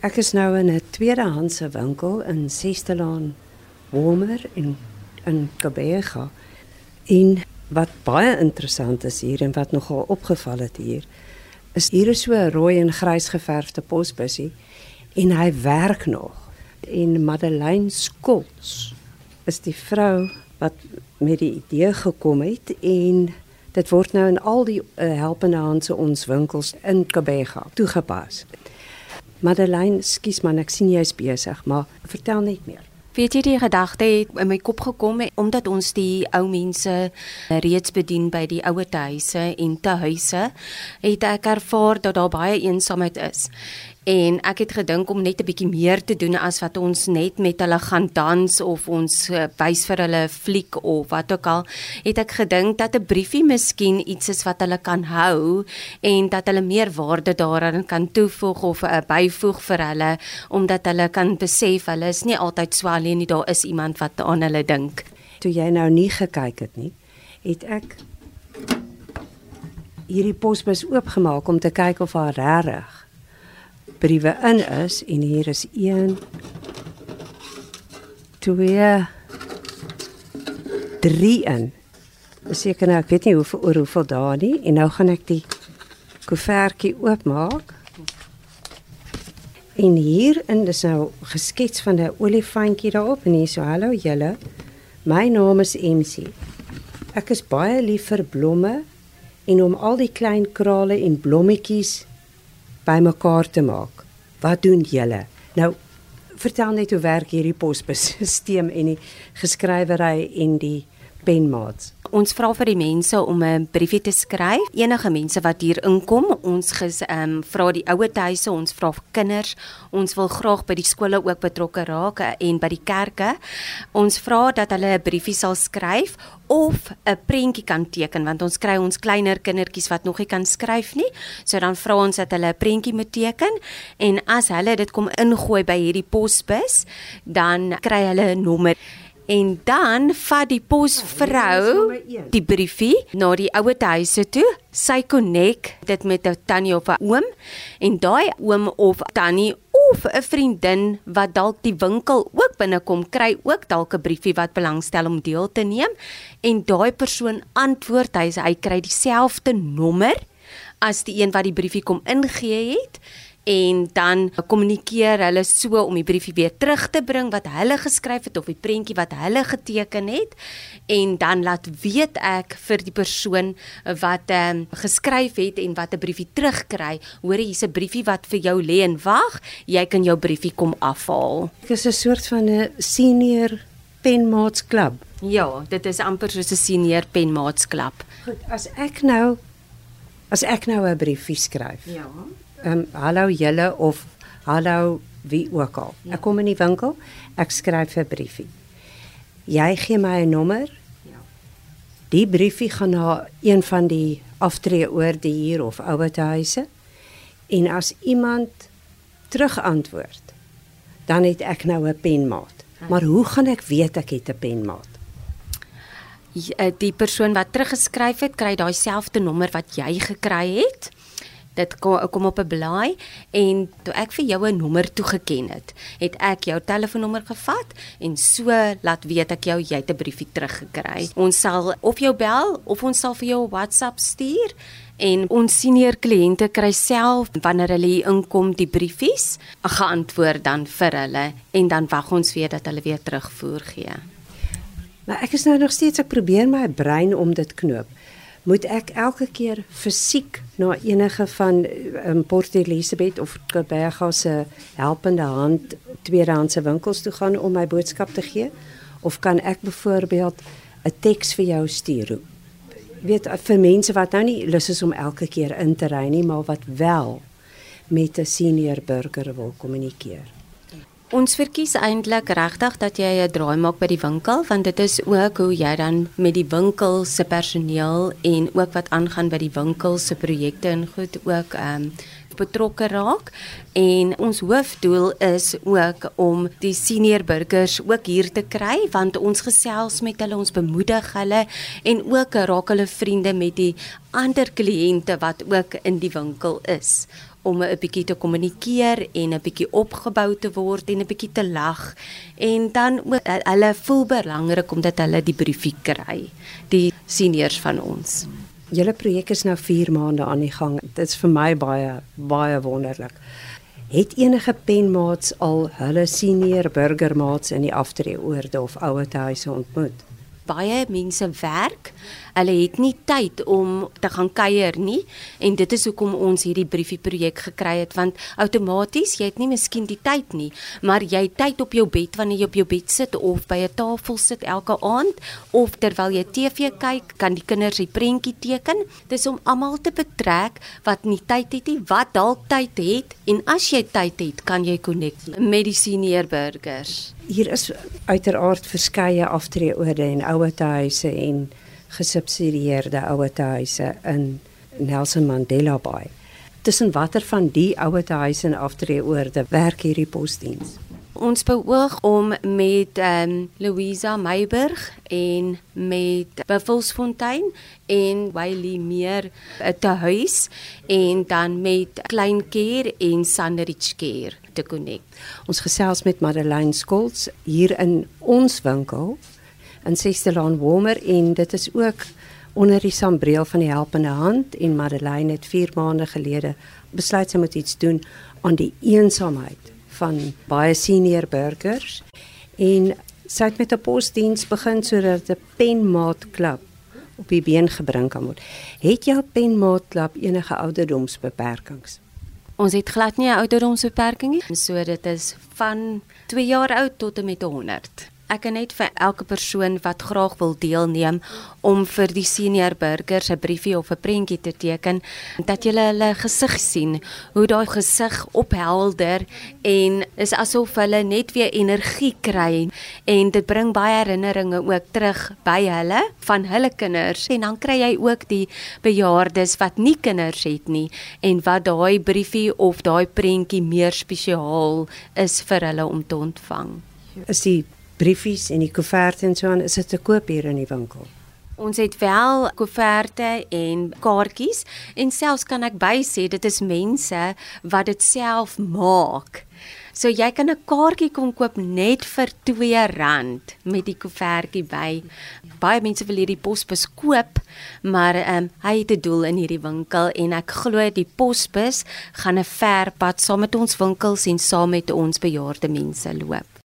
Ek is nou in 'n tweedehandse winkel in Sestelaan, Womer in in Kabega. En wat baie interessant is hier en wat nogal opgeval het hier, is hier is so 'n rooi en grys geverfde posbussie en hy werk nog. En Madeleine Skols is die vrou wat met die idee gekom het en dit word nou in al die uh, helpende hande ons winkels in Kabega toegepas. Madeleine, skus man, ek sien jy's besig, maar vertel net meer. Weet jy die gedagte het in my kop gekom omdat ons die ou mense reeds bedien by die ouer huise en te huise het ek ervaar dat daar baie eensaamheid is. En ek het gedink om net 'n bietjie meer te doen as wat ons net met hulle gaan dans of ons uh, wys vir hulle fliek of wat ook al, het ek gedink dat 'n briefie miskien iets is wat hulle kan hou en dat hulle meer waarde daaraan kan toevoeg of uh, byvoeg vir hulle omdat hulle kan besef hulle is nie altyd so alleen nie, daar is iemand wat aan hulle dink. Toe jy nou nie gekyk het nie, het ek hierdie posbus oopgemaak om te kyk of haar regtig briewe in is en hier is 1 2 3 in. Seker nou, ek weet nie hoeveel oor hoeveel dae nie en nou gaan ek die koevertjie oopmaak. En hier in dis nou geskets van 'n olifantjie daarop en hier so hallo julle. My naam is MC. Ek is baie lief vir blomme en om al die klein krale en blommetjies bymekaar te maak. Wat doen julle? Nou vertel net hoe werk hierdie posbusstelsel en die geskrywery en die penmaats. Ons vra vir die mense om 'n briefie te skryf. Enige mense wat hier inkom, ons ges ehm um, vra die ouer huise, ons vra vir kinders. Ons wil graag by die skole ook betrokke raak en by die kerke. Ons vra dat hulle 'n briefie sal skryf of 'n prentjie kan teken want ons kry ons kleiner kindertjies wat nog nie kan skryf nie. So dan vra ons dat hulle 'n prentjie moet teken en as hulle dit kom ingooi by hierdie posbus, dan kry hulle 'n nommer En dan vat die posvrou die briefie na die ouer huise toe. Sy konnek dit met 'n tannie of 'n oom. En daai oom of tannie of 'n vriendin wat dalk die winkel ook binnekom kry ook dalk 'n briefie wat belangstel om deel te neem. En daai persoon antwoord hy hy kry dieselfde nommer as die een wat die briefie kom ingegee het en dan kommunikeer hulle so om die briefie weer terug te bring wat hulle geskryf het of die prentjie wat hulle geteken het. En dan laat weet ek vir die persoon wat ehm um, geskryf het en wat 'n briefie terugkry hoor hier's 'n briefie wat vir jou lê en wag. Jy kan jou briefie kom afhaal. Dit is 'n soort van 'n senior penmaatsklub. Ja dit is amper soos 'n senior penmaatsklub. Goed as ek nou as ek nou 'n briefie skryf ja um, hallo julle of hallo wie ook al. Ja. Ek kom in die winkel, ek skryf 'n briefie. Jy gee my 'n nommer. Ja. Die briefie gaan na een van die aftreeoorde hier of ouerhuise. En as iemand terugantwoord, dan het ek nou 'n penmaat. Ja. Maar hoe gaan ek weet ek het 'n penmaat? Eh, die persoon wat teruggeskryf het, kry daai selfde nommer wat jy gekry het dit kom, kom op 'n blaai en toe ek vir jou 'n nommer toegeken het, het ek jou telefoonnommer gevat en so laat weet ek jou jy het 'n briefie teruggekry. Ons sal of jou bel of ons sal vir jou 'n WhatsApp stuur en ons senior kliënte kry self wanneer hulle hier inkom die briefies geantwoord dan vir hulle en dan wag ons weer dat hulle weer terugvoer gee. Maar ek is nou nog steeds ek probeer my brein om dit knoop moet ek elke keer fisiek na enige van um, Port Elizabeth of Kaberga se helpende hand tweedehandse winkels toe gaan om my boodskap te gee? Of kan ek byvoorbeeld 'n teks vir jou stuur? Weet vir mense wat nou nie lus is om elke keer in te ry nie maar wat wel met 'n senior burger wil kommunikeer Ons verkies eintlik regtig dat jy 'n draai maak by die winkel want dit is ook hoe jy dan met die winkel se personeel en ook wat aangaan by die winkel se projekte en goed ook ehm um, betrokke raak. En ons hoofdoel is ook om die senior burgers ook hier te kry want ons gesels met hulle ons bemoedig hulle en ook raak hulle vriende met die ander kliënte wat ook in die winkel is om 'n bietjie te kommunikeer en 'n bietjie opgebou te word en 'n bietjie te lag. En dan ook hulle voel belangrik omdat hulle die briefie kry, die seniors van ons. Julle projek is nou 4 maande aan die gang. Dit is vir my baie baie wonderlik. Het enige penmaats al hulle senior burgermaats in die aftreeoorde of ouete huise ontmoet? Baie mense werk Hulle het nie tyd om te gaan kuier nie en dit is hoekom ons hierdie briefie projek gekry het want outomaties jy het nie miskien die tyd nie, maar jy het tyd op jou bed wanneer jy op jou bed sit of by 'n tafel sit elke aand of terwyl jy TV kyk, kan die kinders die prentjie teken. Dis om almal te betrek wat nie tyd het nie, wat dalk tyd het en as jy tyd het, kan jy connect met die senior burgers. Hier is uiteraard verskeie aftreeorde en ouetehuise en gesubsidieerde ouetehuise in Nelson Mandela Bay. Tussen watter van die ouetehuise en aftreeoorde werk hierdie posdiens? Ons beoog om met ehm um, Louisa Meiburg en met Buffelsfontein en Wylie meer eh, te huis en dan met Klein Care en Sandridge Care te connect. Ons gesels met Madeleine Skols hier in ons winkel in Sestelaan Womer en dit is ook onder die sambreel van die helpende hand en Madeleine het 4 maande gelede besluit sy moet iets doen aan die eensaamheid van baie senior burgers en sy het met 'n posdiens begin sodat 'n penmaat klub op die been gebring kan word. Het jou penmaat klub enige ouderdomsbeperkings? Ons het glad nie 'n ouderdomsbeperking nie, so dit is van 2 jaar oud tot en met 100 ek kan net vir elke persoon wat graag wil deelneem om vir die senior burgers 'n briefie of 'n prentjie te teken dat jy hulle gesig sien hoe daai gesig ophelder en is asof hulle net weer energie kry. En dit bring baie herinneringe ook terug by hulle van hulle kinders. En dan kry jy ook die bejaardes wat nie kinders het nie en wat daai briefie of daai prentjie meer spesiaal is vir hulle om te ontvang. Is die briefies en die koeverte en so aan is dit te koop hier in die winkel. Ons het wel koeverte en kaartjies en selfs kan ek by sê dit is mense wat dit self maak. So jy kan 'n kaartjie kom koop net vir R2 met die koevertjie by. Baie mense wil hierdie posbus koop, maar ehm um, hy het 'n doel in hierdie winkel en ek glo die posbus gaan 'n ver pad saam met ons winkels en saam met ons bejaarde mense loop.